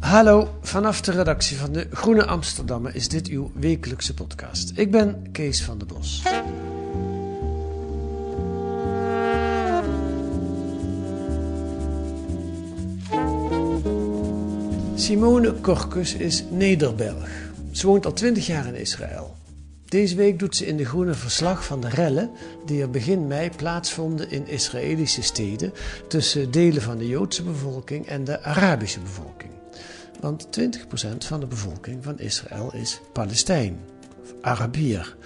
Hallo, vanaf de redactie van de Groene Amsterdammer is dit uw wekelijkse podcast. Ik ben Kees van der Bos. Simone Korkus is Nederbelg. Ze woont al 20 jaar in Israël. Deze week doet ze in de Groene verslag van de rellen die er begin mei plaatsvonden in Israëlische steden tussen delen van de Joodse bevolking en de Arabische bevolking. Want 20% van de bevolking van Israël is Palestijn, of Arabier.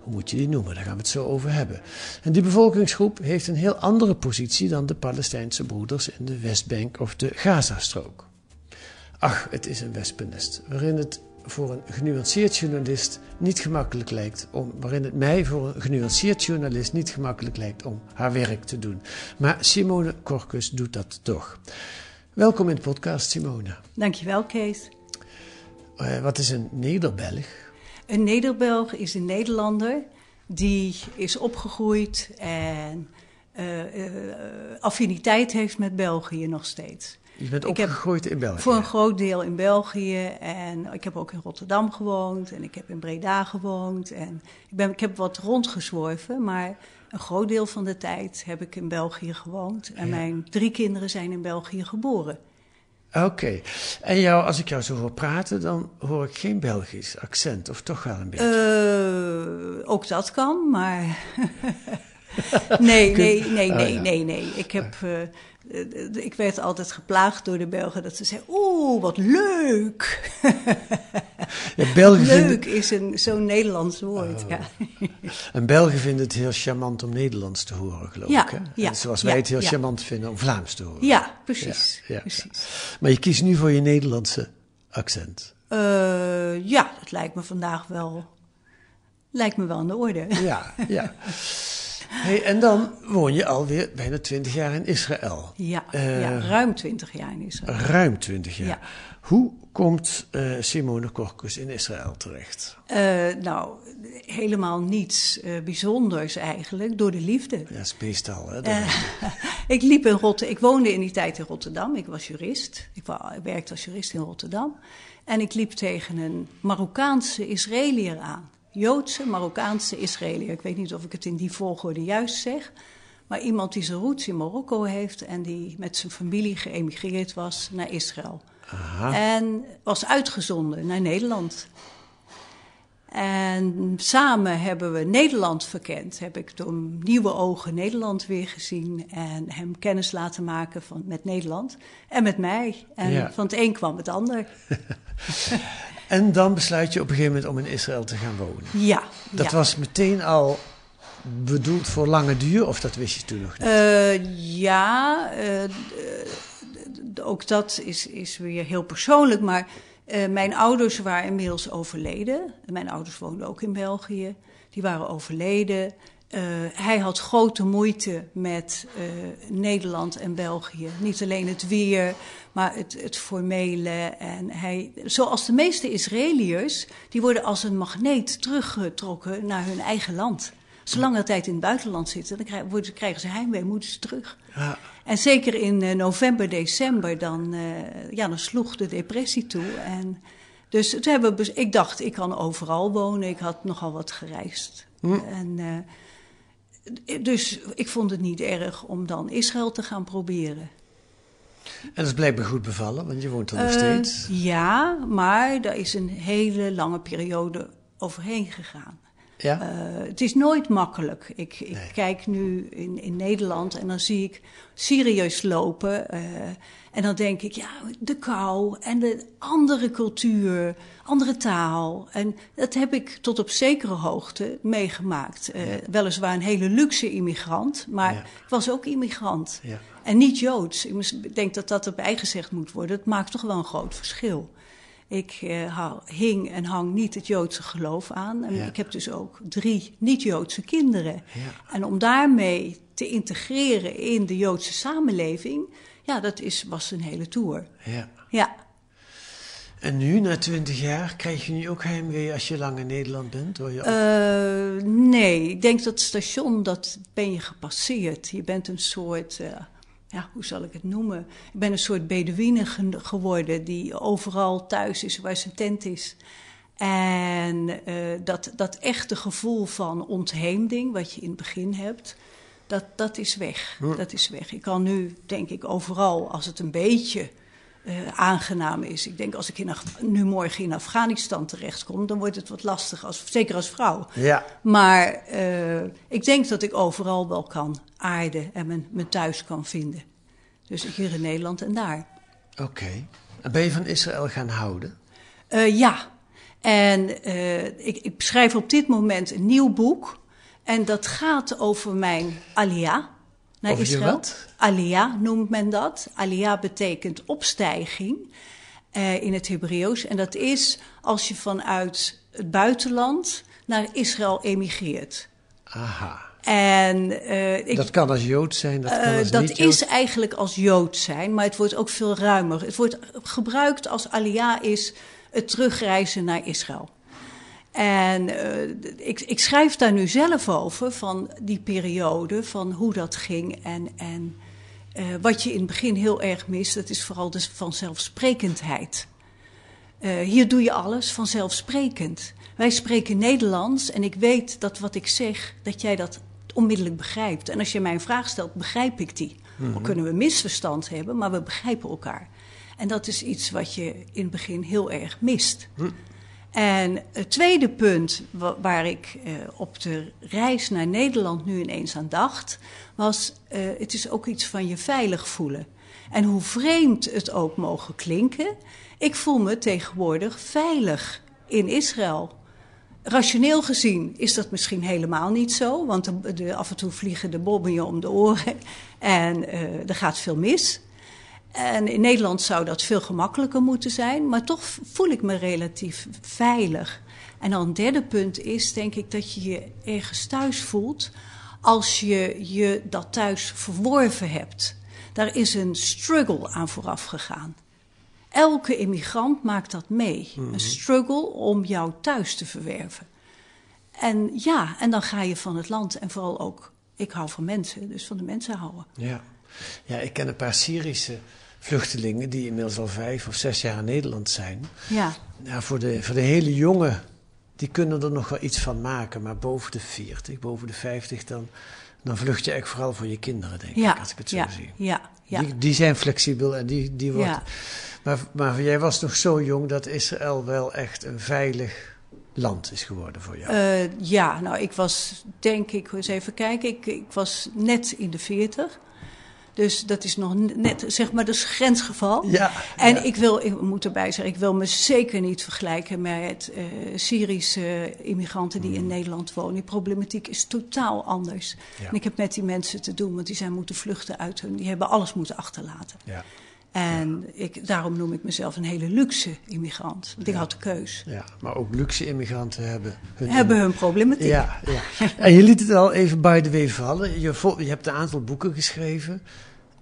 Hoe moet je die noemen? Daar gaan we het zo over hebben. En die bevolkingsgroep heeft een heel andere positie dan de Palestijnse broeders in de Westbank of de Gazastrook. Ach, het is een wespennest, waarin het voor een genuanceerd journalist niet gemakkelijk lijkt om, waarin het mij voor een genuanceerd journalist niet gemakkelijk lijkt om haar werk te doen. Maar Simone Korkus doet dat toch. Welkom in de podcast, Simone. Dankjewel, Kees. Eh, wat is een Nederbelg? Een Nederbelg is een Nederlander die is opgegroeid en eh, affiniteit heeft met België nog steeds. Je bent opgegroeid in België. Voor een groot deel in België en ik heb ook in Rotterdam gewoond en ik heb in Breda gewoond. En ik, ben, ik heb wat rondgezworven, maar een groot deel van de tijd heb ik in België gewoond. En Ja. mijn drie kinderen zijn in België geboren. Oké. En jou, als ik jou zo hoor praten, dan hoor ik geen Belgisch accent, of toch wel een beetje? Eh, ook dat kan, maar. nee, nee, nee, Oh, nee, ja. nee, nee. Ik, heb, eh, eh, ik werd altijd geplaagd door de Belgen dat ze zeiden: Oeh, wat leuk! ja, Belgen leuk is een, zo'n Nederlands woord. Oh. Ja. en Belgen vinden het heel charmant om Nederlands te horen, geloof Ja, ik. Hè? ja, zoals wij het heel charmant vinden om Vlaams te horen. ja, precies. Precies. Maar je kiest nu voor je Nederlandse accent. Eh, ja, dat lijkt me vandaag wel. Lijkt me wel aan de orde. Ja, ja. Hey, en dan woon je alweer bijna twintig jaar in Israël. Ja, Eh, ja ruim twintig jaar in Israël. Ruim twintig jaar. Ja. Hoe komt eh, Simone Korkus in Israël terecht? Eh, nou, helemaal niets eh, bijzonders eigenlijk, door de liefde. Ja, dat is meestal. Hè, Eh, ik liep in Rotterdam. Ik woonde in die tijd in Rotterdam. Ik was jurist. Ik werkte als jurist in Rotterdam. En ik liep tegen een Marokkaanse Israëliër aan. Joodse, Marokkaanse Israëliër. Ik weet niet of ik het in die volgorde juist zeg. Maar iemand die zijn roots in Marokko heeft en die met zijn familie geëmigreerd was naar Israël. En was uitgezonden naar Nederland. En samen hebben we Nederland verkend. Heb ik door nieuwe ogen Nederland weer gezien. En hem kennis laten maken van, met Nederland. En met mij. En Ja. van het een kwam het ander. En dan besluit je op een gegeven moment om in Israël te gaan wonen. Ja. Dat ja. was meteen al bedoeld voor lange duur, of dat wist je toen nog niet? Eh, ja, eh, ook dat is, is weer heel persoonlijk. Maar eh, mijn ouders waren inmiddels overleden. Mijn ouders woonden ook in België. Die waren overleden. Eh, hij had grote moeite met eh, Nederland en België. Niet alleen het weer, maar het, het formele. En hij, zoals de meeste Israëliërs, die worden als een magneet teruggetrokken naar hun eigen land. Als ze langere tijd in het buitenland zitten, dan krijgen, worden- krijgen ze heimwee, moeten ze terug. Ja. En zeker in eh, november, december, dan, ja, dan sloeg de depressie toe. En dus toen hebben we, ik dacht, ik kan overal wonen. Ik had nogal wat gereisd. En, eh, dus ik vond het niet erg om dan Israël te gaan proberen. En dat is blijkbaar goed bevallen, want je woont er nog Eh, steeds. ja, maar daar is een hele lange periode overheen gegaan. Ja? Eh, het is nooit makkelijk. Ik, ik Nee. kijk nu in, in Nederland en dan zie ik Syriërs lopen. eh, en dan denk ik, ja, de kou en de andere cultuur, andere taal. En dat heb ik tot op zekere hoogte meegemaakt. Eh, Weliswaar een hele luxe immigrant, maar Ja. ik was ook immigrant. Ja. En niet Joods. Ik denk dat dat erbij gezegd moet worden. Het maakt toch wel een groot verschil. Ik eh, hing en hang niet het Joodse geloof aan. En Ja. ik heb dus ook drie niet-Joodse kinderen. Ja. En om daarmee te integreren in de Joodse samenleving, ja, dat is, was een hele tour. ja. Ja, En nu, na twintig jaar, krijg je nu ook heimwee als je lang in Nederland bent? Hoor je Eh, nee, ik denk dat station, dat ben je gepasseerd. Je bent een soort, eh, ja, hoe zal ik het noemen? Je bent een soort Bedouine ge- geworden die overal thuis is waar zijn tent is. En eh, dat, dat echte gevoel van ontheemding, wat je in het begin hebt, dat, dat is weg. Dat is weg. Ik kan nu, denk ik, overal, als het een beetje eh, aangenaam is. Ik denk, als ik in, Af- nu morgen in Afghanistan terechtkom, dan wordt het wat lastig, als, zeker als vrouw. Ja. Maar eh, ik denk dat ik overal wel kan aarden en mijn, mijn thuis kan vinden. Dus hier in Nederland en daar. Oké. En ben je van Israël gaan houden? Eh, ja, en ik, ik schrijf op dit moment een nieuw boek. En dat gaat over mijn alia naar Over Israël. Alia noemt men dat. Alia betekent opstijging eh, in het Hebreeuws. En dat is als je vanuit het buitenland naar Israël emigreert. Aha. En eh, ik, dat kan als Jood zijn, dat kan eh, dat is eigenlijk als Jood zijn, maar het wordt ook veel ruimer. Het wordt gebruikt als alia is het terugreizen naar Israël. En eh, ik, ik schrijf daar nu zelf over, van die periode, van hoe dat ging. En, en eh, wat je in het begin heel erg mist, dat is vooral de vanzelfsprekendheid. Eh, hier doe je alles vanzelfsprekend. Wij spreken Nederlands en ik weet dat wat ik zeg, dat jij dat onmiddellijk begrijpt. En als je mij een vraag stelt, begrijp ik die. Dan kunnen we misverstand hebben, maar we begrijpen elkaar. En dat is iets wat je in het begin heel erg mist. En het tweede punt wa- waar ik eh, op de reis naar Nederland nu ineens aan dacht, was: eh, het is ook iets van je veilig voelen. En hoe vreemd het ook mogen klinken, ik voel me tegenwoordig veilig in Israël. Rationeel gezien is dat misschien helemaal niet zo, want de- af en toe vliegen de bommen je om de oren en eh, er gaat veel mis. En in Nederland zou dat veel gemakkelijker moeten zijn, maar toch voel ik me relatief veilig. En dan een derde punt is, denk ik, dat je je ergens thuis voelt als je je dat thuis verworven hebt. Daar is een struggle aan vooraf gegaan. Elke immigrant maakt dat mee. Een struggle om jou thuis te verwerven. En ja, en dan ga je van het land en vooral ook, ik hou van mensen, dus van de mensen houden. Ja. ja, ik ken een paar Syrische vluchtelingen die inmiddels al vijf of zes jaar in Nederland zijn. Ja, Ja, voor de, voor de hele jongen, die kunnen er nog wel iets van maken. Maar boven de 40, boven de 50, dan, dan vlucht je echt vooral voor je kinderen, denk ja, ik, als ik het zo ja, zie. ja, ja. Die, die zijn flexibel en die, die wordt... Ja. Maar, maar jij was nog zo jong dat Israël wel echt een veilig land is geworden voor jou. Eh, ja, nou, ik was, denk ik, eens even kijken, ik, ik was net in de 40. Dus dat is nog net, zeg maar, dat is grensgeval. ja, En ja. ik wil, ik moet erbij zeggen, ik wil me zeker niet vergelijken met eh, Syrische immigranten die in Nederland wonen. Die problematiek is totaal anders. Ja. En ik heb met die mensen te doen, want die zijn moeten vluchten uit hun, die hebben alles moeten achterlaten. Ja, En ik, daarom noem ik mezelf een hele luxe immigrant, want ik Ja. had de keus. ja, maar ook luxe immigranten hebben hun... Hebben hun problematiek. Ja, ja. En je liet het al even by the way vallen. Je, je hebt een aantal boeken geschreven.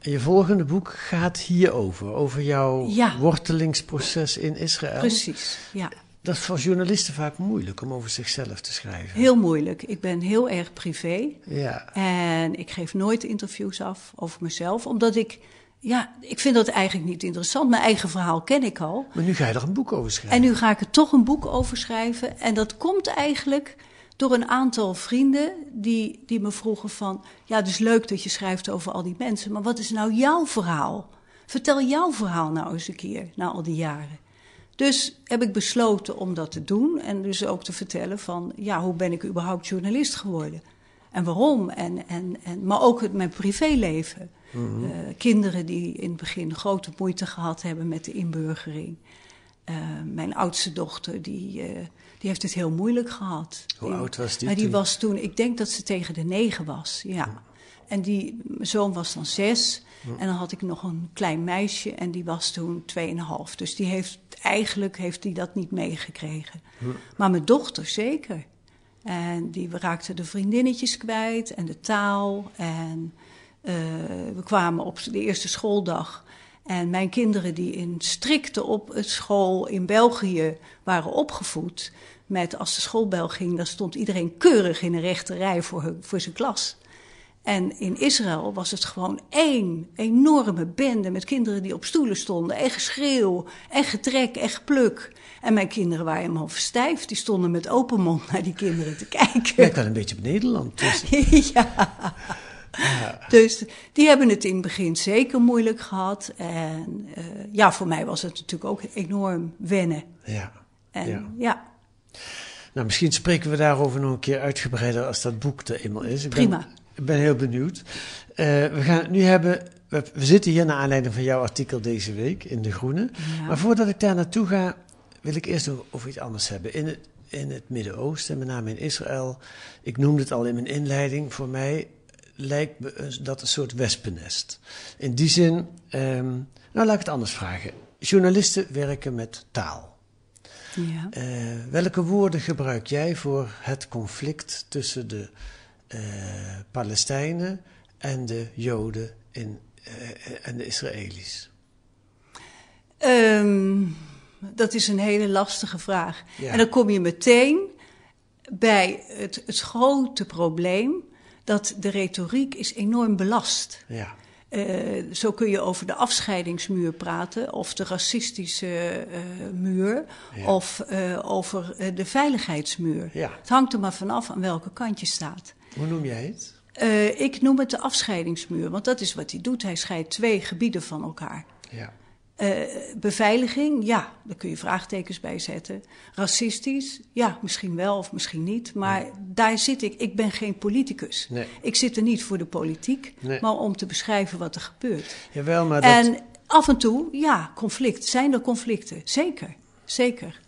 En je volgende boek gaat hierover. Over jouw Ja. wortelingsproces in Israël. Precies, ja. Dat is voor journalisten vaak moeilijk om over zichzelf te schrijven. Heel moeilijk. Ik ben heel erg privé. Ja, En ik geef nooit interviews af over mezelf, omdat ik, ja, ik vind dat eigenlijk niet interessant. Mijn eigen verhaal ken ik al. maar nu ga je er een boek over schrijven. En nu ga ik er toch een boek over schrijven. En dat komt eigenlijk door een aantal vrienden die, die me vroegen van... ja, het is leuk dat je schrijft over al die mensen, maar wat is nou jouw verhaal? Vertel jouw verhaal nou eens een keer, na al die jaren. Dus heb ik besloten om dat te doen en dus ook te vertellen van, ja, hoe ben ik überhaupt journalist geworden? En waarom? En, en, en, maar ook het, mijn privéleven. Mhm. Eh, kinderen die in het begin grote moeite gehad hebben met de inburgering. Eh, mijn oudste dochter, die, eh, die heeft het heel moeilijk gehad. Hoe Die- oud was die Maar die toen? was toen, ik denk dat ze tegen de negen was, ja. En die mijn zoon was dan zes. En dan had ik nog een klein meisje en die was toen tweeënhalf. Dus die heeft, eigenlijk heeft die dat niet meegekregen. Maar mijn dochter zeker. En die raakte de vriendinnetjes kwijt en de taal. En eh, we kwamen op de eerste schooldag. En mijn kinderen die in strikte op het school in België waren opgevoed. Met als de schoolbel ging, dan stond iedereen keurig in een rechte rij voor, hun- voor zijn klas. En in Israël was het gewoon één enorme bende met kinderen die op stoelen stonden. En geschreeuw, en getrek, en gepluk. En mijn kinderen waren helemaal verstijfd. Die stonden met open mond naar die kinderen te kijken. Lijkt wel een beetje op Nederland. Dus, ja. Dus die hebben het in het begin zeker moeilijk gehad. En eh, ja, voor mij was het natuurlijk ook enorm wennen. ja. En Ja. ja, Nou, misschien spreken we daarover nog een keer uitgebreider als dat boek er eenmaal is. Ik Prima. Ben, ik ben heel benieuwd. Eh, we gaan het nu hebben. We, we zitten hier naar aanleiding van jouw artikel deze week in De Groene. Ja. Maar voordat ik daar naartoe ga, wil ik eerst nog over iets anders hebben. In het, in het Midden-Oosten, met name in Israël. Ik noemde het al in mijn inleiding. Voor mij lijkt me dat een soort wespennest. In die zin, ehm, nou laat ik het anders vragen. Journalisten werken met taal. ja. Eh, welke woorden gebruik jij voor het conflict tussen de eh, Palestijnen en de Joden in, eh, en de Israëli's? Ehm, dat is een hele lastige vraag. Ja. En dan kom je meteen bij het, het grote probleem dat de retoriek is enorm belast. Ja, Eh, zo kun je over de afscheidingsmuur praten, of de racistische eh, muur, Ja. of eh, over de veiligheidsmuur. Ja. Het hangt er maar vanaf aan welke kant je staat. hoe noem jij het? Ik noem het de afscheidingsmuur, want dat is wat hij doet. Hij scheidt twee gebieden van elkaar. Ja, Eh, beveiliging, ja, daar kun je vraagtekens bij zetten. Racistisch, ja, misschien wel of misschien niet. Maar daar zit ik. Ik ben geen politicus. Nee. Ik zit er niet voor de politiek, Nee. maar om te beschrijven wat er gebeurt. jawel, maar dat... En af en toe, ja, conflict. Zijn er conflicten? Zeker, zeker.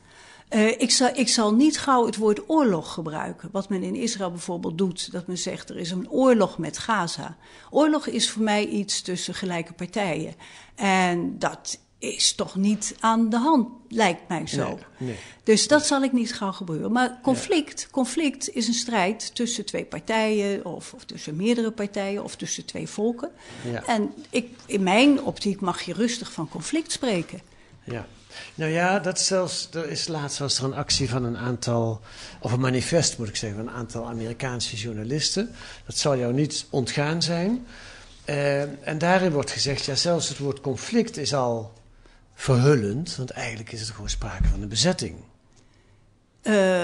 Eh, ik, zal, ik zal niet gauw het woord oorlog gebruiken. Wat men in Israël bijvoorbeeld doet. Dat men zegt er is een oorlog met Gaza. Oorlog is voor mij iets tussen gelijke partijen. En dat is toch niet aan de hand, lijkt mij zo. Nee, nee. Dus dat zal ik niet gauw gebeuren. Maar conflict, conflict is een strijd tussen twee partijen, of, of tussen meerdere partijen, of tussen twee volken. Ja. En ik, in mijn optiek mag je rustig van conflict spreken. Ja. Nou ja, dat zelfs, er is laatst was er een actie van een aantal, of een manifest moet ik zeggen, van een aantal Amerikaanse journalisten. Dat zal jou niet ontgaan zijn. Eh, en daarin wordt gezegd, ja, zelfs het woord conflict is al verhullend, want eigenlijk is het gewoon sprake van een bezetting. Eh,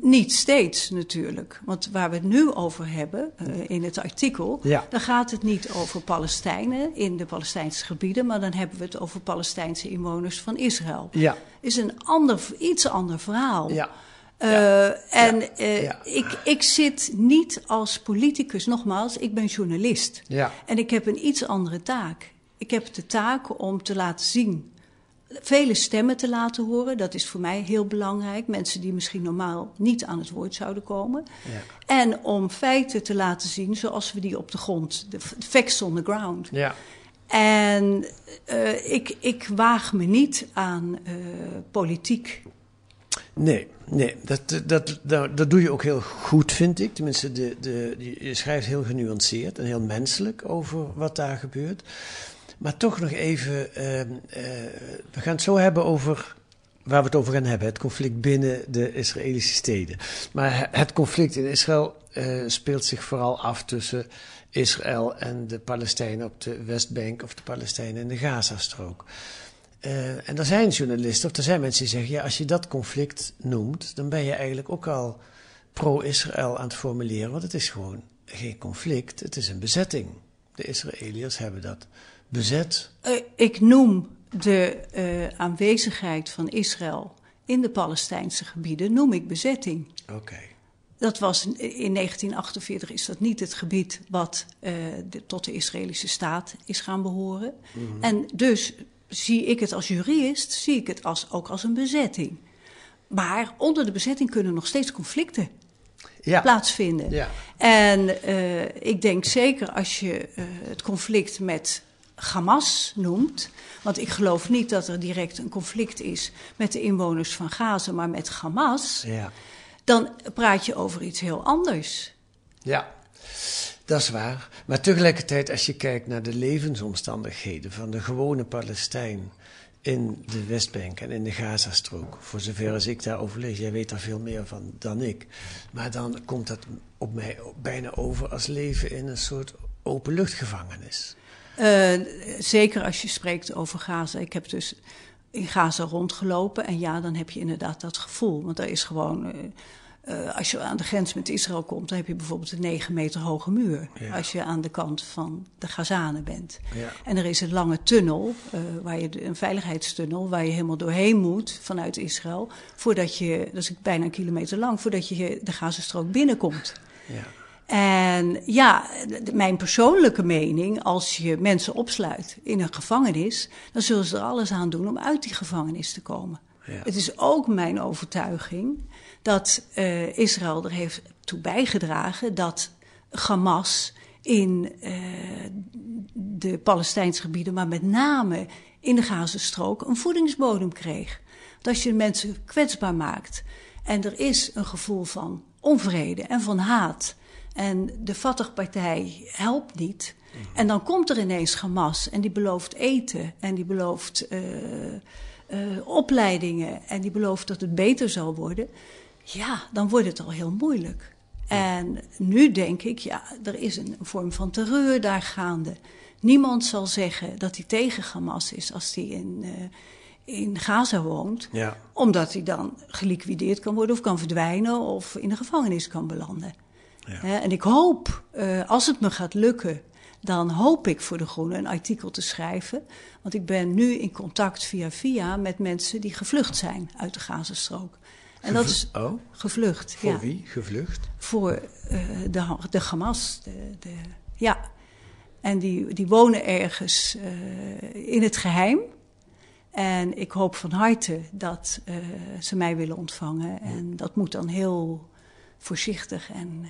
niet steeds natuurlijk. Want waar we het nu over hebben eh, in het artikel, Ja. dan gaat het niet over Palestijnen in de Palestijnse gebieden, maar dan hebben we het over Palestijnse inwoners van Israël. Ja. Is een ander, iets ander verhaal. Ja. Eh, en Ja. Ja. Ik, ik zit niet als politicus, nogmaals, ik ben journalist. Ja. En ik heb een iets andere taak. Ik heb de taak om te laten zien, vele stemmen te laten horen. Dat is voor mij heel belangrijk. Mensen die misschien normaal niet aan het woord zouden komen. Ja. En om feiten te laten zien zoals we die op de grond, de facts on the ground. Ja. En eh, ik, ik waag me niet aan eh, politiek. Nee, nee dat, dat, dat, dat doe je ook heel goed, vind ik. Tenminste, de, de, je schrijft heel genuanceerd en heel menselijk over wat daar gebeurt. Maar toch nog even, ehm, eh, we gaan het zo hebben over waar we het over gaan hebben. Het conflict binnen de Israëlische steden. Maar het conflict in Israël eh, speelt zich vooral af tussen Israël en de Palestijnen op de Westbank of de Palestijnen in de Gazastrook. Eh, en er zijn journalisten, of er zijn mensen die zeggen: ja, als je dat conflict noemt, dan ben je eigenlijk ook al pro-Israël aan het formuleren. Want het is gewoon geen conflict, het is een bezetting. De Israëliërs hebben dat bezet. Eh, ik noem de uh, aanwezigheid van Israël in de Palestijnse gebieden noem ik bezetting. Oké. Dat was in 1948 is dat niet het gebied wat uh, de, tot de Israëlische staat is gaan behoren. Mm -hmm. En dus zie ik het als jurist, zie ik het als, ook als een bezetting. Maar onder de bezetting kunnen nog steeds conflicten ja. plaatsvinden. Ja. En uh, ik denk zeker als je uh, het conflict met Hamas noemt. Want ik geloof niet dat er direct een conflict is met de inwoners van Gaza, maar met Hamas. Ja. Dan praat je over iets heel anders. Ja, dat is waar. Maar tegelijkertijd, als je kijkt naar de levensomstandigheden van de gewone Palestijn in de Westbank en in de Gazastrook, voor zover als ik daarover lees, jij weet daar veel meer van dan ik. Maar dan komt dat op mij bijna over als leven in een soort openluchtgevangenis. Uh, zeker als je spreekt over Gaza. Ik heb dus in Gaza rondgelopen en ja, dan heb je inderdaad dat gevoel. Want er is gewoon, uh, uh, als je aan de grens met Israël komt, dan heb je bijvoorbeeld een 9 meter hoge muur. Ja. Als je aan de kant van de Gazanen bent. Ja. En er is een lange tunnel, waar je, een veiligheidstunnel, waar je helemaal doorheen moet vanuit Israël. Voordat je, dat is bijna een kilometer lang, voordat je de Gazastrook binnenkomt. Ja. En ja, mijn persoonlijke mening, als je mensen opsluit in een gevangenis, dan zullen ze er alles aan doen om uit die gevangenis te komen. Ja. Het is ook mijn overtuiging dat uh, Israël er heeft toe bijgedragen dat Hamas in uh, de Palestijnse gebieden, maar met name in de Gazastrook, een voedingsbodem kreeg. Dat als je mensen kwetsbaar maakt en er is een gevoel van onvrede en van haat en de Fatah-partij helpt niet. En dan komt er ineens Hamas en die belooft eten en die belooft uh, uh, opleidingen en die belooft dat het beter zal worden. Ja, dan wordt het al heel moeilijk. En nu denk ik, ja, er is een vorm van terreur daar gaande. Niemand zal zeggen dat hij tegen Hamas is als hij in, uh, in Gaza woont. Ja. Omdat hij dan geliquideerd kan worden of kan verdwijnen of in de gevangenis kan belanden. Ja. En ik hoop, uh, als het me gaat lukken, dan hoop ik voor De Groene een artikel te schrijven. Want ik ben nu in contact via via met mensen die gevlucht zijn uit de Gazastrook. En dat is oh? gevlucht. Voor ja. wie gevlucht? Voor uh, de, de Hamas. De, de, ja. En die, die wonen ergens in het geheim. En ik hoop van harte dat ze mij willen ontvangen. En dat moet dan heel voorzichtig en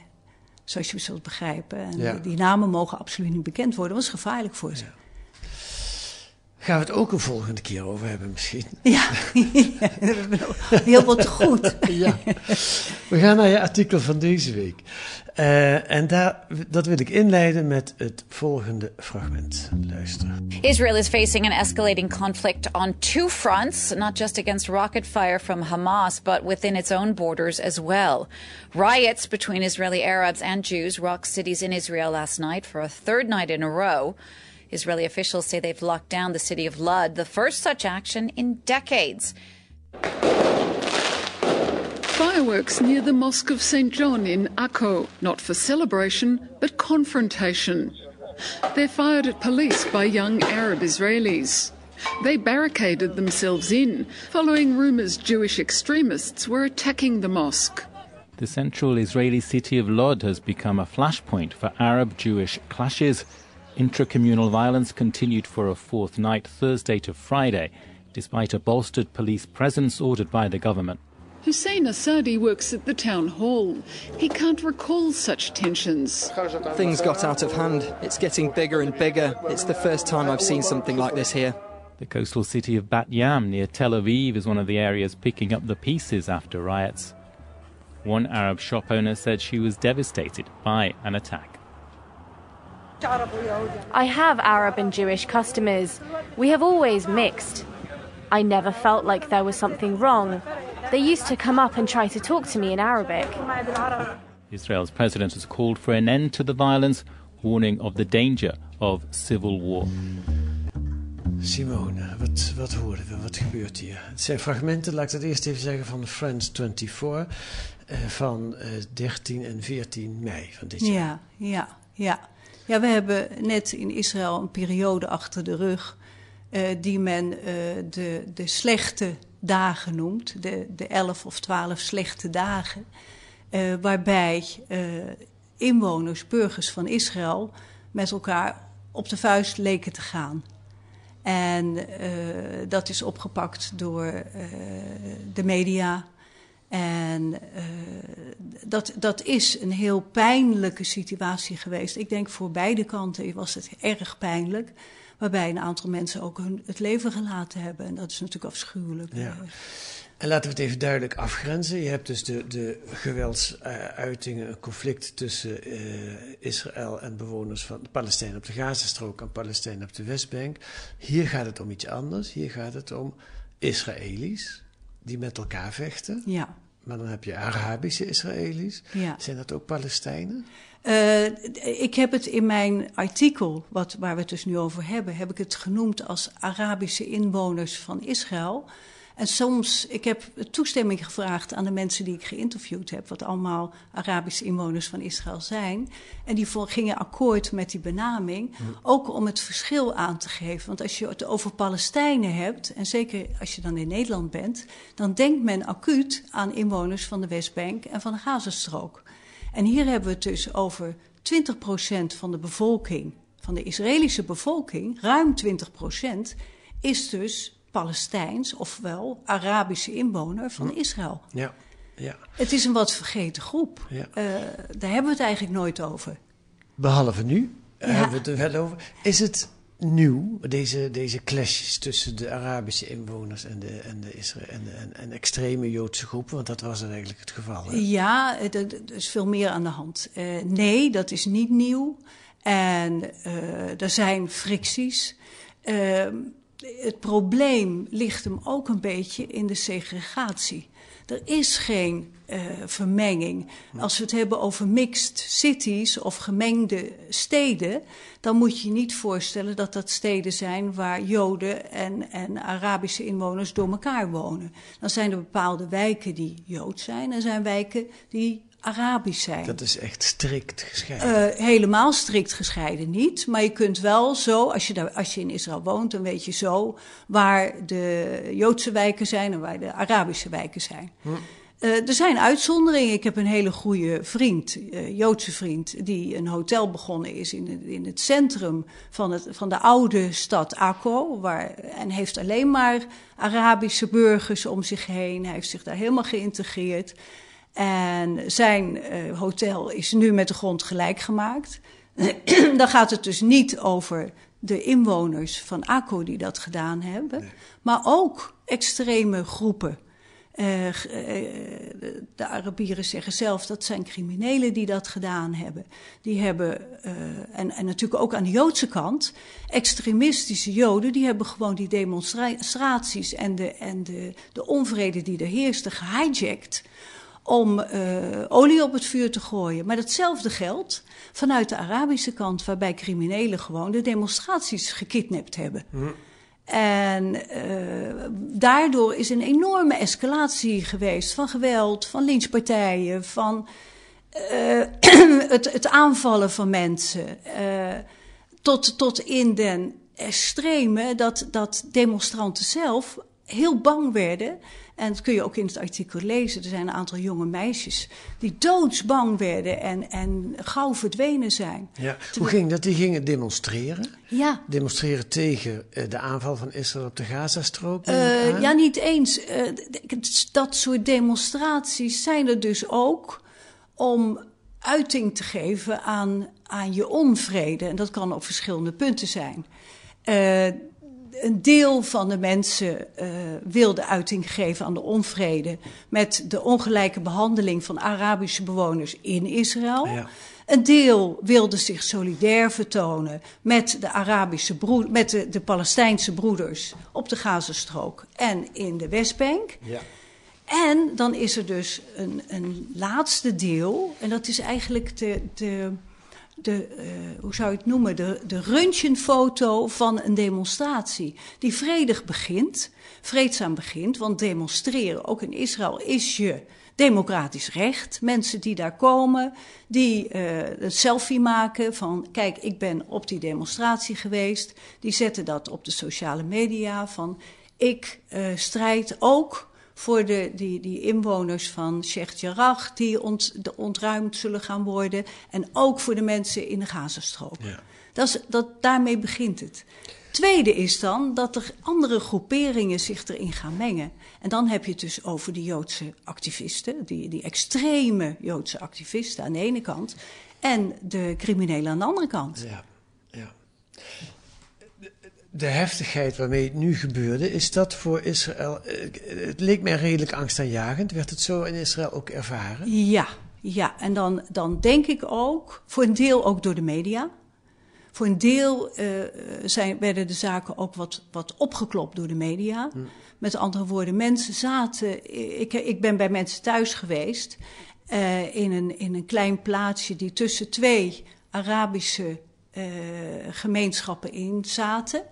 zoals je zult begrijpen. En Ja. die, die namen mogen absoluut niet bekend worden, want dat is gevaarlijk voor ze. Gaan we het ook een volgende keer over hebben misschien? Ja, heel wat goed. ja. We gaan naar je artikel van deze week. Uh, en daar, dat wil ik inleiden met het volgende fragment. Luister. Israel is facing an escalating conflict on two fronts, not just against rocket fire from Hamas, but within its own borders as well. Riots between Israeli Arabs and Jews rocked cities in Israel last night for a third night in a row. Israeli officials say they've locked down the city of Lud, the first such action in decades. Fireworks near the Mosque of St. John in Akko, not for celebration, but confrontation. They're fired at police by young Arab Israelis. They barricaded themselves in, following rumours Jewish extremists were attacking the mosque. The central Israeli city of Lod has become a flashpoint for Arab Jewish clashes. Intracommunal violence continued for a fourth night, Thursday to Friday, despite a bolstered police presence ordered by the government. Hussein Assadi works at the town hall. He can't recall such tensions. Things got out of hand. It's getting bigger and bigger. It's the first time I've seen something like this here. The coastal city of Bat Yam near Tel Aviv is one of the areas picking up the pieces after riots. One Arab shop owner said she was devastated by an attack. I have Arab and Jewish customers. We have always mixed. I never felt like there was something wrong. They used to come up and try to talk to me in Arabic. Israel's president has called for an end to the violence, warning of the danger of civil war. Simone, wat, wat hoorden we? Wat gebeurt hier? Het zijn fragmenten, laat ik dat eerst even zeggen, van Friends 24 uh, van uh, 13 en 14 mei van dit jaar. Ja, ja, ja. Ja, we hebben net in Israël een periode achter de rug uh, die men uh, de, de slechte dagen noemt, de, de elf of twaalf slechte dagen, uh, waarbij inwoners, burgers van Israël met elkaar op de vuist leken te gaan. En dat is opgepakt door de media. En dat, dat is een heel pijnlijke situatie geweest. Ik denk voor beide kanten was het erg pijnlijk waarbij een aantal mensen ook hun, het leven gelaten hebben. En dat is natuurlijk afschuwelijk. Ja. En laten we het even duidelijk afgrenzen. Je hebt dus de, de geweldsuitingen, een conflict tussen uh, Israël en bewoners van de Palestijnen op de Gazastrook en Palestijnen op de Westbank. Hier gaat het om iets anders. Hier gaat het om Israëli's die met elkaar vechten. Ja. Maar dan heb je Arabische Israëli's. Ja. Zijn dat ook Palestijnen? Uh, ik heb het in mijn artikel, wat, waar we het dus nu over hebben, heb ik het genoemd als Arabische inwoners van Israël. En soms, ik heb toestemming gevraagd aan de mensen die ik geïnterviewd heb, wat allemaal Arabische inwoners van Israël zijn. En die gingen akkoord met die benaming, ook om het verschil aan te geven. Want als je het over Palestijnen hebt, en zeker als je dan in Nederland bent, dan denkt men acuut aan inwoners van de Westbank en van de Gazastrook. En hier hebben we het dus over 20% van de bevolking, van de Israëlische bevolking, ruim 20%, is dus Palestijns, ofwel Arabische inwoner van Israël. Ja, ja. Het is een wat vergeten groep. Ja. Uh, daar hebben we het eigenlijk nooit over. Behalve nu ja. hebben we het er wel over. Is het nieuw, deze, deze clashes tussen de Arabische inwoners en de, en de, Israël, en, de, en, en extreme Joodse groepen? Want dat was eigenlijk het geval. Hè? Ja, er is veel meer aan de hand. Uh, nee, dat is niet nieuw. En uh, er zijn fricties. Het probleem ligt hem ook een beetje in de segregatie. Er is geen uh, vermenging. Als we het hebben over mixed cities of gemengde steden, dan moet je je niet voorstellen dat dat steden zijn waar Joden en, en Arabische inwoners door elkaar wonen. Dan zijn er bepaalde wijken die Jood zijn en zijn wijken die Arabisch zijn. Dat is echt strikt gescheiden. Uh, helemaal strikt gescheiden niet. Maar je kunt wel zo, als je, daar, als je in Israël woont, dan weet je zo waar de Joodse wijken zijn en waar de Arabische wijken zijn. Hm. Uh, er zijn uitzonderingen. Ik heb een hele goede vriend, uh, Joodse vriend, die een hotel begonnen is in het, in het centrum van, het, van de oude stad Akko. Waar, en heeft alleen maar Arabische burgers om zich heen. Hij heeft zich daar helemaal geïntegreerd. En zijn uh, hotel is nu met de grond gelijk gemaakt. Dan gaat het dus niet over de inwoners van Akko die dat gedaan hebben, nee. maar ook extreme groepen. Uh, uh, de Arabieren zeggen zelf dat zijn criminelen die dat gedaan hebben. Die hebben, uh, en, en natuurlijk ook aan de Joodse kant, extremistische Joden, die hebben gewoon die demonstraties en de, en de, de onvrede die er heerste gehijacked om uh, olie op het vuur te gooien. Maar datzelfde geldt vanuit de Arabische kant, waarbij criminelen gewoon de demonstraties gekidnapt hebben. Mm. En uh, daardoor is een enorme escalatie geweest van geweld, van lynchpartijen, van uh, het, het, aanvallen van mensen. tot, tot in den extreme dat, dat demonstranten zelf heel bang werden. En dat kun je ook in het artikel lezen. Er zijn een aantal jonge meisjes die doodsbang werden en, en gauw verdwenen zijn. Ja. Hoe ging dat? Die gingen demonstreren? Ja. Demonstreren tegen uh, de aanval van Israël op de Gazastrook? Uh, ja, niet eens. Uh, dat soort demonstraties zijn er dus ook om uiting te geven aan, aan je onvrede. En dat kan op verschillende punten zijn een deel van de mensen uh, wilde uiting geven aan de onvrede met de ongelijke behandeling van Arabische bewoners in Israël. Ja. Een deel wilde zich solidair vertonen met de Arabische broed, met de, de Palestijnse broeders op de Gazastrook en in de Westbank. Ja. En dan is er dus een, een laatste deel, en dat is eigenlijk de, de de, uh, hoe zou je het noemen, de, de röntgenfoto van een demonstratie. Die vredig begint, vreedzaam begint, want demonstreren, ook in Israël, is je democratisch recht. Mensen die daar komen, die uh, een selfie maken van, kijk, ik ben op die demonstratie geweest. Die zetten dat op de sociale media van, ik uh, strijd ook voor de, die, die inwoners van Sheikh Jarrah die ont, de ontruimd zullen gaan worden. En ook voor de mensen in de Gazastrook. Ja. Dat is, dat, daarmee begint het. Tweede is dan dat er andere groeperingen zich erin gaan mengen. En dan heb je het dus over de Joodse activisten, die, die extreme Joodse activisten aan de ene kant, en de criminelen aan de andere kant. Ja, ja de heftigheid waarmee het nu gebeurde, is dat voor Israël. Eh, het leek mij redelijk angstaanjagend. Werd het zo in Israël ook ervaren? Ja, ja. En dan, dan denk ik ook, voor een deel ook door de media. Voor een deel uh, zijn, werden de zaken ook wat, wat opgeklopt door de media. Hm. Met andere woorden, mensen zaten. Ik, ik ben bij mensen thuis geweest. Uh, in, een, in een klein plaatsje die tussen twee Arabische gemeenschappen in zaten.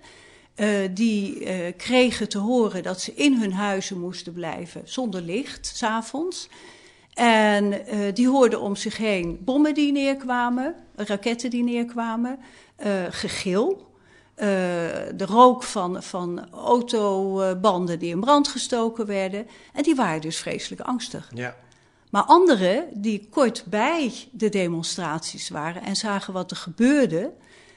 Uh, die uh, kregen te horen dat ze in hun huizen moesten blijven zonder licht, s'avonds. En die hoorden om zich heen bommen die neerkwamen, raketten die neerkwamen, gegil. de rook van, van autobanden die in brand gestoken werden. En die waren dus vreselijk angstig. Ja. Maar anderen die kort bij de demonstraties waren en zagen wat er gebeurde,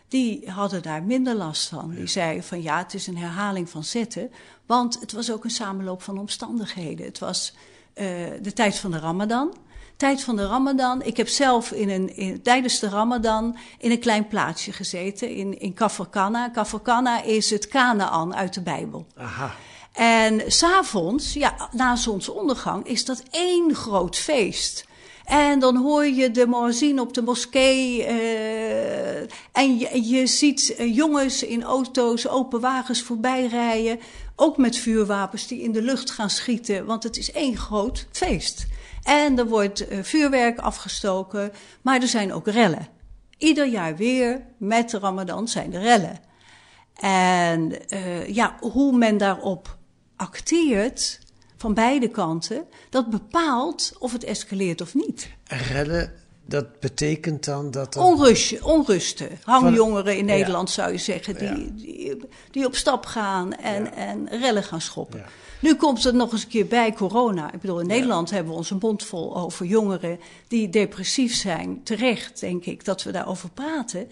die hadden daar minder last van. Die zeiden van ja, het is een herhaling van zetten, want het was ook een samenloop van omstandigheden. Het was uh, de tijd van de Ramadan. Tijd van de Ramadan. Ik heb zelf in een, in, tijdens de Ramadan in een klein plaatsje gezeten in, in. Kafarkana is het Canaan uit de Bijbel. Aha. En s'avonds, ja, na zonsondergang, is dat één groot feest. En dan hoor je de muezzin op de moskee. Uh, en je, je ziet uh, jongens in auto's, open wagens voorbij rijden. Ook met vuurwapens die in de lucht gaan schieten. Want het is één groot feest. En er wordt uh, vuurwerk afgestoken. Maar er zijn ook rellen. Ieder jaar weer met de Ramadan zijn er rellen. En ja, hoe men daarop acteert van beide kanten, dat bepaalt of het escaleert of niet. Redden, dat betekent dan dat er... Onrust, onrusten. Hangjongeren in Nederland zou je zeggen, die, die, die, op stap gaan en, ja. en rellen gaan schoppen. Nu komt het nog eens een keer bij corona. Ik bedoel, in Nederland hebben we ons een mond vol over jongeren die depressief zijn. Terecht, denk ik, dat we daarover praten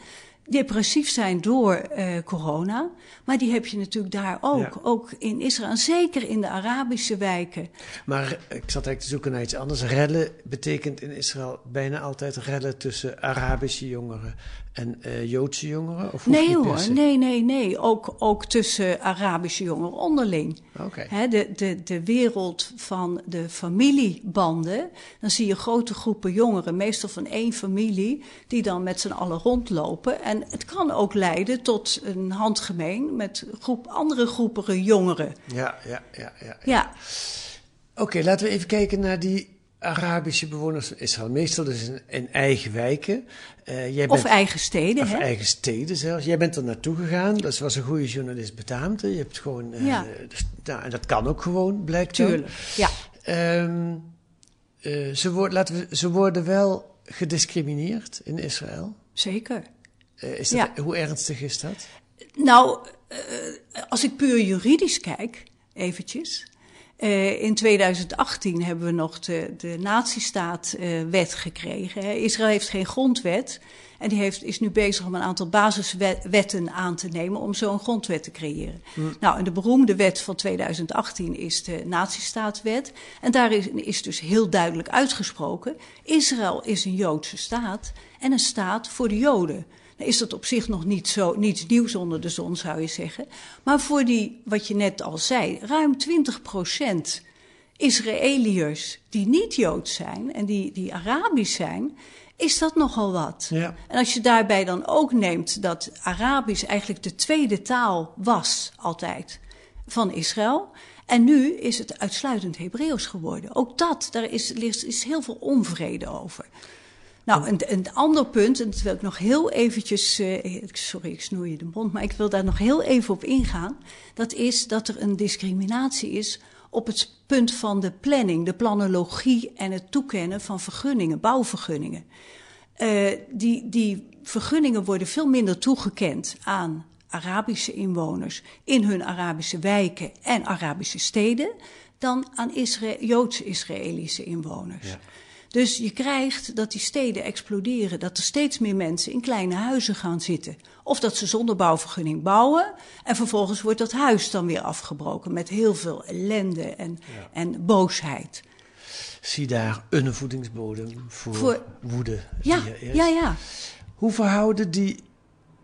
depressief zijn door uh, corona. Maar die heb je natuurlijk daar ook. Ja. Ook in Israël, zeker in de Arabische wijken. Maar ik zat eigenlijk te zoeken naar iets anders. Redden betekent in Israël bijna altijd redden tussen Arabische jongeren en uh, Joodse jongeren? Of nee hoor, nee, nee, nee. Ook, ook tussen Arabische jongeren onderling. Okay. de, de, de wereld van de familiebanden. Dan zie je grote groepen jongeren, meestal van één familie, die dan met z'n allen rondlopen. En het kan ook leiden tot een handgemeen met groep, andere groepen jongeren. Ja, ja, ja. ja, ja. Oké, okay, laten we even kijken naar die Arabische bewoners van Israël. Meestal dus in, in eigen wijken. Uh, jij of eigen steden, Of hè? eigen steden zelfs. Jij bent er naartoe gegaan. Dat was een goede journalist betaamd. Je hebt gewoon... Uh, ja. Dus, nou, en dat kan ook gewoon, blijkt Tuurlijk, ja. Um, uh, ze, worden, laten we, ze worden wel gediscrimineerd in Israël. Zeker. Is dat, ja. Hoe ernstig is dat? Nou, als ik puur juridisch kijk, eventjes... Uh, in 2018 hebben we nog de, de nazistaatwet uh, gekregen. Israël heeft geen grondwet. En die heeft, is nu bezig om een aantal basiswetten aan te nemen om zo'n grondwet te creëren. Mm. Nou, en de beroemde wet van 2018 is de nazistaatwet. En daar is, is dus heel duidelijk uitgesproken: Israël is een Joodse staat en een staat voor de Joden. Dan is dat op zich nog niet zo, niets nieuws onder de zon, zou je zeggen. Maar voor die, wat je net al zei, ruim 20 procent Israëliërs die niet Joods zijn en die, die Arabisch zijn, is dat nogal wat. Ja. En als je daarbij dan ook neemt dat Arabisch eigenlijk de tweede taal was altijd van Israël. En nu is het uitsluitend Hebreeuws geworden. Ook dat, daar is, is heel veel onvrede over. Nou, een, een ander punt, en dat wil ik nog heel eventjes... Uh, sorry, ik snoer je de mond, maar ik wil daar nog heel even op ingaan. Dat is dat er een discriminatie is op het punt van de planning, de planologie en het toekennen van vergunningen, bouwvergunningen. Uh, die, die vergunningen worden veel minder toegekend aan Arabische inwoners in hun Arabische wijken en Arabische steden dan aan Isra Joods-Israëlische inwoners. Ja. Dus je krijgt dat die steden exploderen, dat er steeds meer mensen in kleine huizen gaan zitten. Of dat ze zonder bouwvergunning bouwen en vervolgens wordt dat huis dan weer afgebroken met heel veel ellende en, en boosheid. Zie daar een voedingsbodem voor, voor woede. Ja, ja, ja. Hoe verhouden die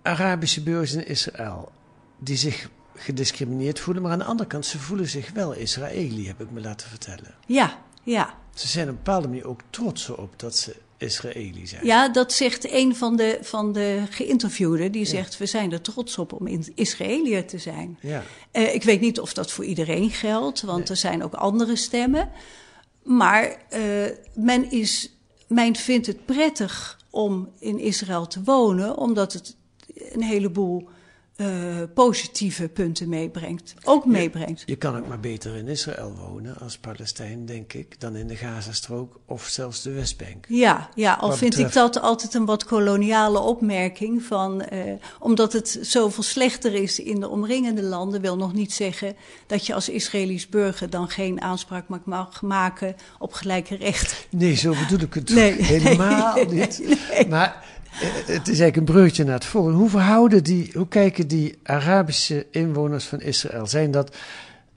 Arabische burgers in Israël, die zich gediscrimineerd voelen, maar aan de andere kant, ze voelen zich wel Israëli, heb ik me laten vertellen. Ja, ja. Ze zijn op een bepaalde manier ook trots op dat ze Israëli zijn. Ja, dat zegt een van de, van de geïnterviewden. Die zegt, we zijn er trots op om Israëliër te zijn. Ja. Uh, ik weet niet of dat voor iedereen geldt, want er zijn ook andere stemmen. Maar uh, men, is, men vindt het prettig om in Israël te wonen, omdat het een heleboel uh, positieve punten meebrengt. Ook meebrengt. Je, je, kan ook maar beter in Israël wonen als Palestijn, denk ik, dan in de Gazastrook of zelfs de Westbank. Ja, ja al vind ik dat altijd een wat koloniale opmerking. Van, uh, omdat het zoveel slechter is in de omringende landen, wil nog niet zeggen dat je als Israëlisch burger dan geen aanspraak mag maken op gelijke rechten. Nee, zo bedoel ik het nee, helemaal nee, niet. Nee, maar eh, het is eigenlijk een breukje naar het volgende. Hoe verhouden die, hoe kijken die Arabische inwoners van Israël? Zijn dat,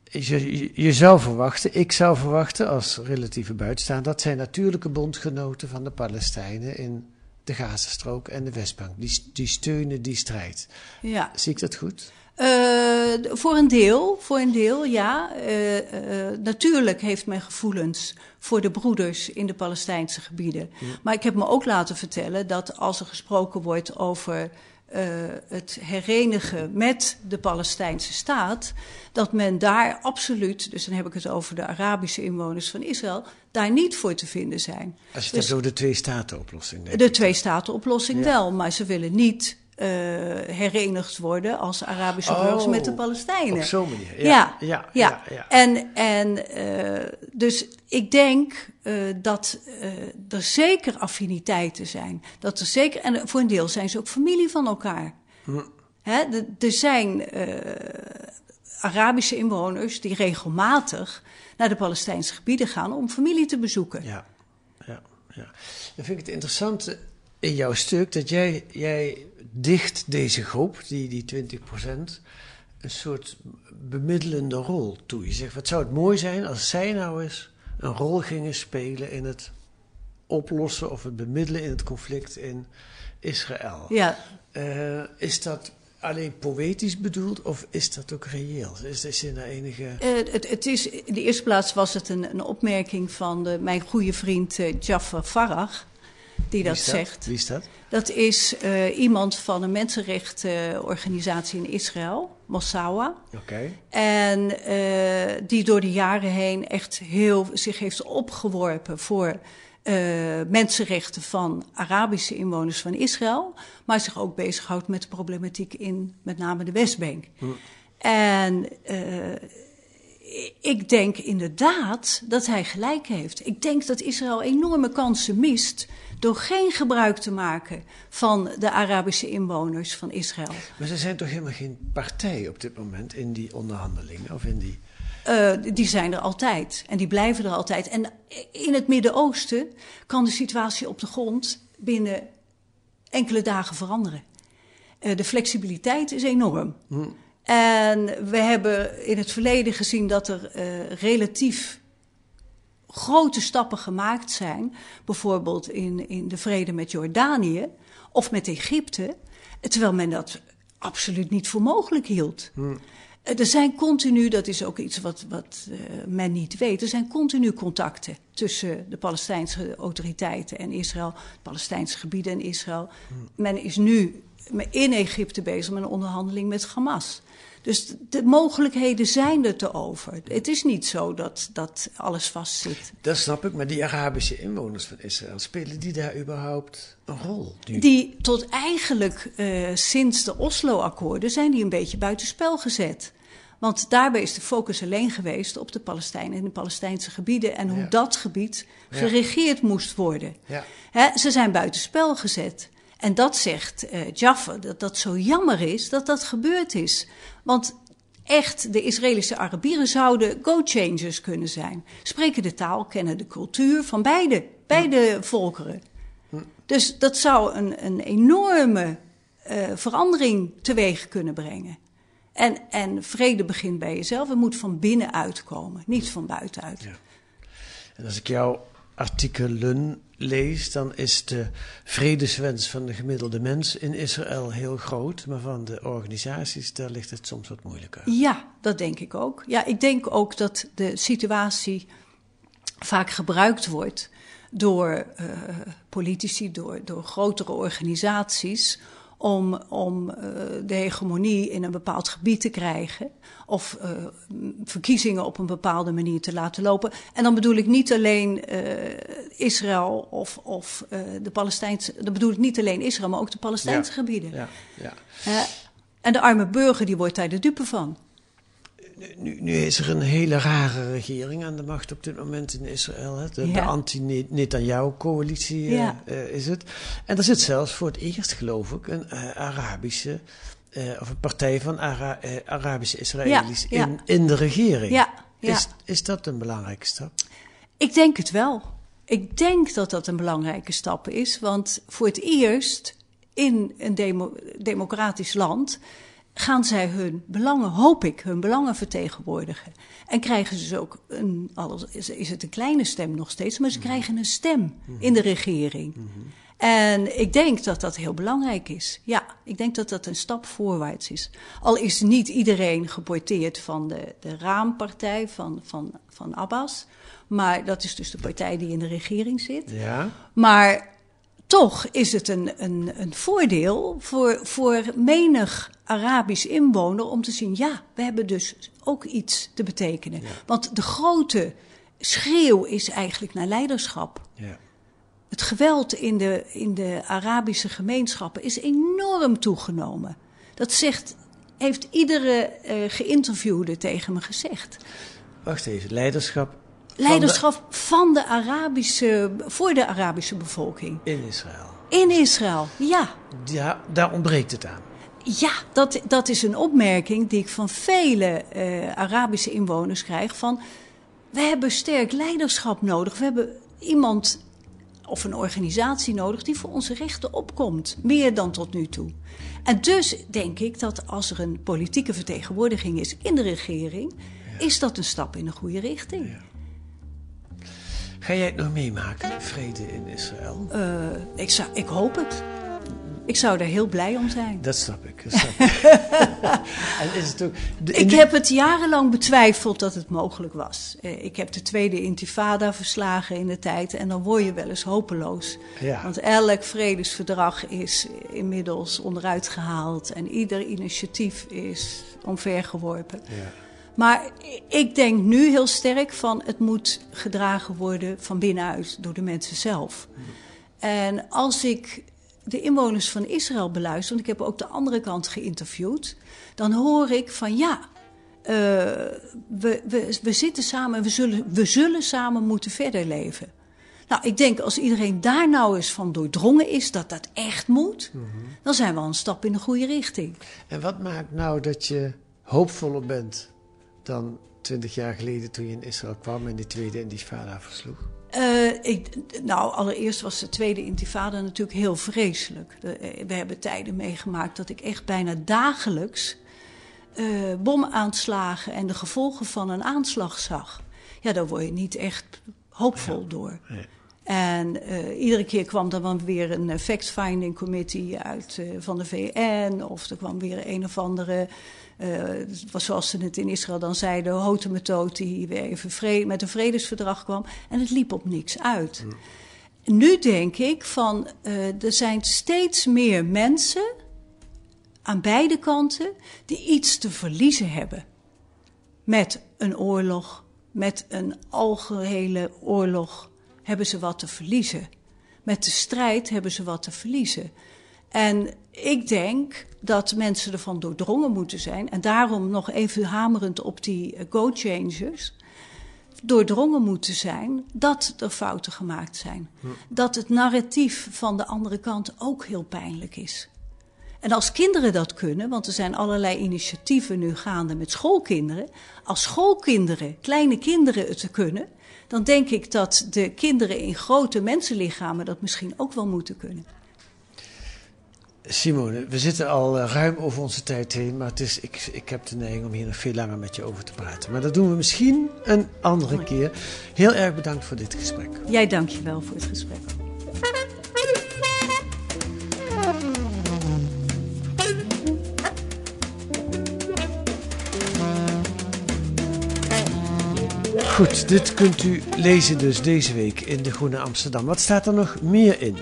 je, je zou verwachten, ik zou verwachten als relatieve buitenstaander, dat zijn natuurlijke bondgenoten van de Palestijnen in de Gazastrook en de Westbank. Die, die steunen die strijd. Ja. Zie ik dat goed? Uh, voor een deel, voor een deel, ja. Uh, uh, natuurlijk heeft men gevoelens voor de broeders in de Palestijnse gebieden. Ja. Maar ik heb me ook laten vertellen dat als er gesproken wordt over het herenigen met de Palestijnse staat, dat men daar absoluut, dus dan heb ik het over de Arabische inwoners van Israël, daar niet voor te vinden zijn. Als je het dus, over de twee-staten-oplossing De twee-staten-oplossing ja. wel, maar ze willen niet uh, herenigd worden als Arabische oh, burgers met de Palestijnen. Op zo'n manier, ja. Ja, ja, ja, ja. En, en uh, dus ik denk uh, dat er zeker affiniteiten zijn. Dat er zeker, en voor een deel zijn ze ook familie van elkaar. Hm. Hè, er zijn Arabische inwoners die regelmatig naar de Palestijnse gebieden gaan om familie te bezoeken. Ja, ja, ja. Dan vind ik het interessant in jouw stuk dat jij, jij dicht deze groep, die, die 20%, een soort bemiddelende rol toe. Je zegt, wat zou het mooi zijn als zij nou eens een rol gingen spelen in het oplossen of het bemiddelen in het conflict in Israël. Ja. Uh, is dat alleen poëtisch bedoeld of is dat ook reëel? Is, is er enige... Uh, het, het, is, in de eerste plaats was het een, een opmerking van de, mijn goede vriend uh, Jafar Farag die dat, dat, zegt. Wie is dat? Dat is uh, iemand van een mensenrechtenorganisatie in Israël, Mossawa. Oké. Okay. En uh, die door de jaren heen echt heel zich heeft opgeworpen voor uh, mensenrechten van Arabische inwoners van Israël. Maar zich ook bezighoudt met de problematiek in met name de Westbank. Hm. En ik denk inderdaad dat hij gelijk heeft. Ik denk dat Israël enorme kansen mist door geen gebruik te maken van de Arabische inwoners van Israël. Maar ze zijn toch helemaal geen partij op dit moment in die onderhandelingen of in die. Uh, die zijn er altijd en die blijven er altijd. En in het Midden-Oosten kan de situatie op de grond binnen enkele dagen veranderen. Uh, de flexibiliteit is enorm. Hm. En we hebben in het verleden gezien dat er uh, relatief grote stappen gemaakt zijn, bijvoorbeeld in, in de vrede met Jordanië of met Egypte, terwijl men dat absoluut niet voor mogelijk hield. Hmm. Er zijn continu, dat is ook iets wat, wat uh, men niet weet, er zijn continu contacten tussen de Palestijnse autoriteiten en Israël, de Palestijnse gebieden en Israël. Hmm. Men is nu in Egypte bezig met een onderhandeling met Hamas. Dus de mogelijkheden zijn er te over. Het is niet zo dat, dat alles vastzit. Dat snap ik, maar die Arabische inwoners van Israël, spelen die daar überhaupt een rol? Die tot eigenlijk uh, sinds de Oslo-akkoorden zijn die een beetje buitenspel gezet. Want daarbij is de focus alleen geweest op de Palestijnen en de Palestijnse gebieden en hoe ja. dat gebied geregeerd ja. moest worden. Ja. He, ze zijn buitenspel gezet. En dat zegt uh, Jaffa, dat dat zo jammer is dat dat gebeurd is. Want echt, de Israëlische Arabieren zouden go-changers kunnen zijn. Spreken de taal, kennen de cultuur van beide, beide volkeren. Dus dat zou een, een enorme uh, verandering teweeg kunnen brengen. En, en vrede begint bij jezelf. Het moet van binnenuit komen, niet van buitenuit. Ja. En als ik jouw artikelen lees, dan is de vredeswens van de gemiddelde mens in Israël heel groot. Maar van de organisaties, daar ligt het soms wat moeilijker. Ja, dat denk ik ook. Ja, ik denk ook dat de situatie vaak gebruikt wordt door uh, politici, door, door grotere organisaties om, om uh, de hegemonie in een bepaald gebied te krijgen. Of uh, verkiezingen op een bepaalde manier te laten lopen. En dan bedoel ik niet alleen uh, Israël of, of de Palestijnse. Dan bedoel ik niet alleen Israël, maar ook de Palestijnse ja. gebieden. Ja, ja. en de arme burger die wordt daar de dupe van. Nu, nu, is er een hele rare regering aan de macht op dit moment in Israël. Hè? De, Ja. de anti-Netanyahu-coalitie Ja. uh, is het. En er zit zelfs voor het eerst, geloof ik, een uh, Arabische... Uh, of een partij van Ara Arabische Israëli's Ja, in, in de regering. Ja, ja. Is, is dat een belangrijke stap? Ik denk het wel. Ik denk dat dat een belangrijke stap is. Want voor het eerst in een demo democratisch land gaan zij hun belangen, hoop ik, hun belangen vertegenwoordigen. En krijgen ze dus ook een, al is, is het een kleine stem nog steeds, maar ze krijgen een stem in de regering. En ik denk dat dat heel belangrijk is. Ja, ik denk dat dat een stap voorwaarts is. Al is niet iedereen geporteerd van de, de raampartij van, van, van Abbas. Maar dat is dus de partij die in de regering zit. Ja. Maar toch is het een, een, een voordeel voor, voor menig Arabisch inwoner om te zien: ja, we hebben dus ook iets te betekenen. Ja. Want de grote schreeuw is eigenlijk naar leiderschap. Ja. Het geweld in de, in de Arabische gemeenschappen is enorm toegenomen. Dat zegt, heeft iedere uh, geïnterviewde tegen me gezegd. Wacht even, leiderschap. Leiderschap van de... van de Arabische, voor de Arabische bevolking. In Israël. In Israël, ja. Ja, daar ontbreekt het aan. Ja, dat, dat is een opmerking die ik van vele uh, Arabische inwoners krijg. Van, we hebben sterk leiderschap nodig. We hebben iemand of een organisatie nodig die voor onze rechten opkomt. Meer dan tot nu toe. En dus denk ik dat als er een politieke vertegenwoordiging is in de regering, ja. is dat een stap in de goede richting. Ja. Ga jij het nog meemaken, vrede in Israël? Uh, ik, zou, ik hoop het. Ik zou er heel blij om zijn. Dat snap ik. Dat snap ik. en is het ook, de, ik heb het jarenlang betwijfeld dat het mogelijk was. Uh, ik heb de tweede intifada verslagen in de tijd en dan word je wel eens hopeloos. Ja. Want elk vredesverdrag is inmiddels onderuit gehaald en ieder initiatief is omvergeworpen. Ja. Maar ik denk nu heel sterk van het moet gedragen worden van binnenuit door de mensen zelf. En als ik de inwoners van Israël beluister, want ik heb ook de andere kant geïnterviewd, dan hoor ik van ja, uh, we, we, we zitten samen en we zullen, we zullen samen moeten verder leven. Nou, ik denk als iedereen daar nou eens van doordrongen is dat dat echt moet, Mhm. mm -hmm. dan zijn we al een stap in de goede richting. En wat maakt nou dat je hoopvoller bent dan twintig jaar geleden toen je in Israël kwam en die tweede intifada versloeg? Uh, ik, nou, allereerst was de tweede intifada natuurlijk heel vreselijk. De, we hebben tijden meegemaakt dat ik echt bijna dagelijks uh, bomaanslagen en de gevolgen van een aanslag zag. Ja, daar word je niet echt hoopvol ja. door. Nee. En uh, iedere keer kwam er dan weer een fact-finding committee uit van de VN, of er kwam weer een of andere. Uh, was zoals ze het in Israël dan zeiden, houten methode die weer even vrede, met een vredesverdrag kwam. En het liep op niks uit. Mm. Nu denk ik van, er zijn steeds meer mensen, aan beide kanten die iets te verliezen hebben. Met een oorlog, met een algehele oorlog hebben ze wat te verliezen. Met de strijd hebben ze wat te verliezen. En ik denk dat mensen ervan doordrongen moeten zijn. En daarom nog even hamerend op die eh, go-changers. Doordrongen moeten zijn dat er fouten gemaakt zijn. Dat het narratief van de andere kant ook heel pijnlijk is. En als kinderen dat kunnen, want er zijn allerlei initiatieven nu gaande met schoolkinderen. Als schoolkinderen, kleine kinderen het kunnen, dan denk ik dat de kinderen in grote mensenlichamen dat misschien ook wel moeten kunnen. Simone, we zitten al eh, ruim over onze tijd heen, maar het is, ik, ik heb de neiging om hier nog veel langer met je over te praten. Maar dat doen we misschien een andere keer. Heel erg bedankt voor dit gesprek. Jij dank je wel voor het gesprek. Goed, dit kunt u lezen dus deze week in De Groene Amsterdam. Wat staat er nog meer in?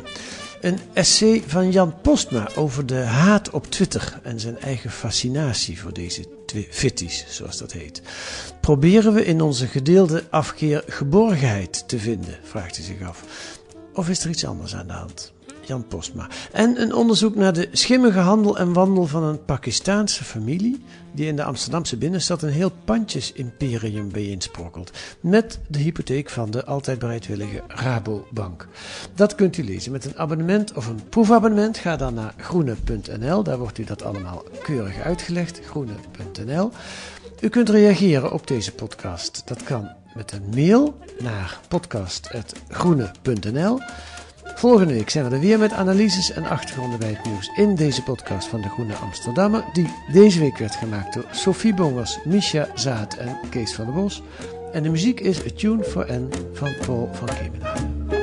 Een essay van Jan Postma over de haat op Twitter en zijn eigen fascinatie voor deze fitties, zoals dat heet. Proberen we in onze gedeelde afkeer geborgenheid te vinden, vraagt hij zich af. Of is er iets anders aan de hand? Jan Postma. En een onderzoek naar de schimmige handel en wandel van een Pakistaanse familie die in de Amsterdamse binnenstad een heel pandjesimperium bijeensprokkelt. Met de hypotheek van de altijd bereidwillige Rabobank. Dat kunt u lezen met een abonnement of een proefabonnement. Ga dan naar groene.nl, daar wordt u dat allemaal keurig uitgelegd. Groene.nl. U kunt reageren op deze podcast. Dat kan met een mail naar podcast.groene.nl. Volgende week zijn we er weer met analyses en achtergronden bij het nieuws in deze podcast van de Groene Amsterdammer, die deze week werd gemaakt door Sophie Bongers, Misha Zaat en Kees van der Bos. En de muziek is A Tune for N van Paul van Kemenade.